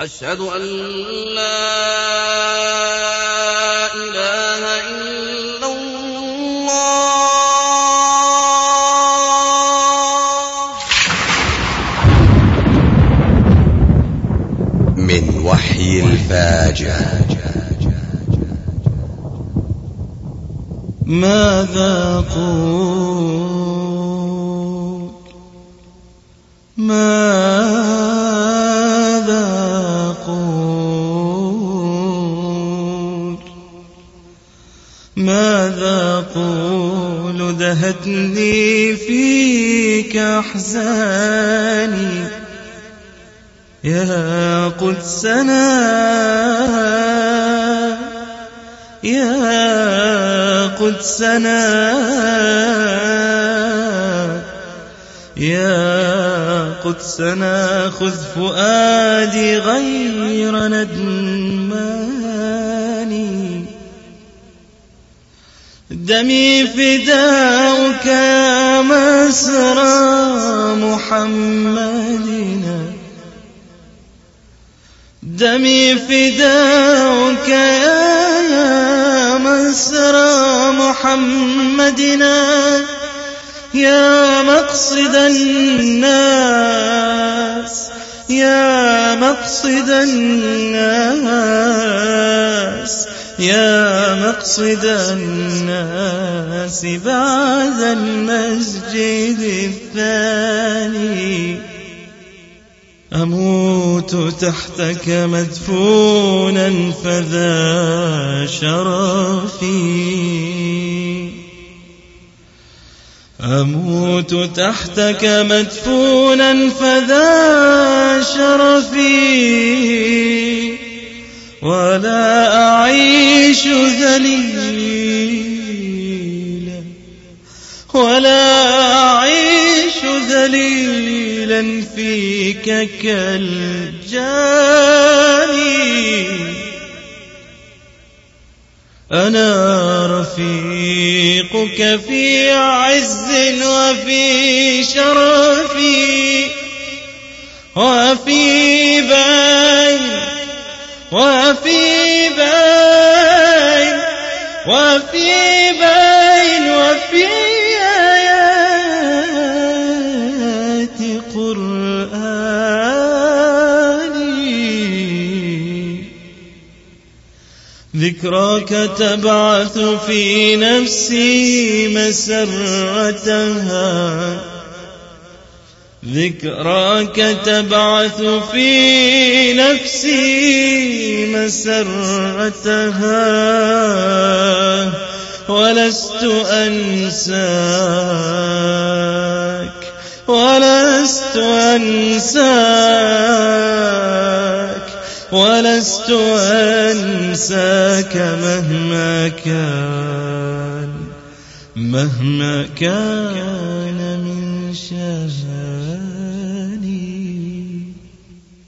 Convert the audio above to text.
أشهد أن لا إله إلا الله. من وحي الفاجعة ماذا قول؟ ماذا قول دهتني فيك أحزاني؟ يا قدسنا يا قدسنا يا قدسنا خذ فؤادي غير ندماني دمي فداؤك يا مسرى محمدنا. دمي فداؤك يا مسرى محمدنا. يا مقصد الناس يا مقصد الناس. يا مقصد الناس بعد المسجد الثاني. أموت تحتك مدفونا فذا شرفي. أموت تحتك مدفونا فذا شرفي. ولا أعيش ذليلا فيك كالجاني. أنا رفيقك في عز وفي شرفي وفي بين وفي بين وفي بين ذكراك تبعث في نفسي مسرتها. ذكراك تبعث في نفسي مسرتها. ولست أنساك. ولست أنساك. ولست أنساك مهما كان مهما كان من شجر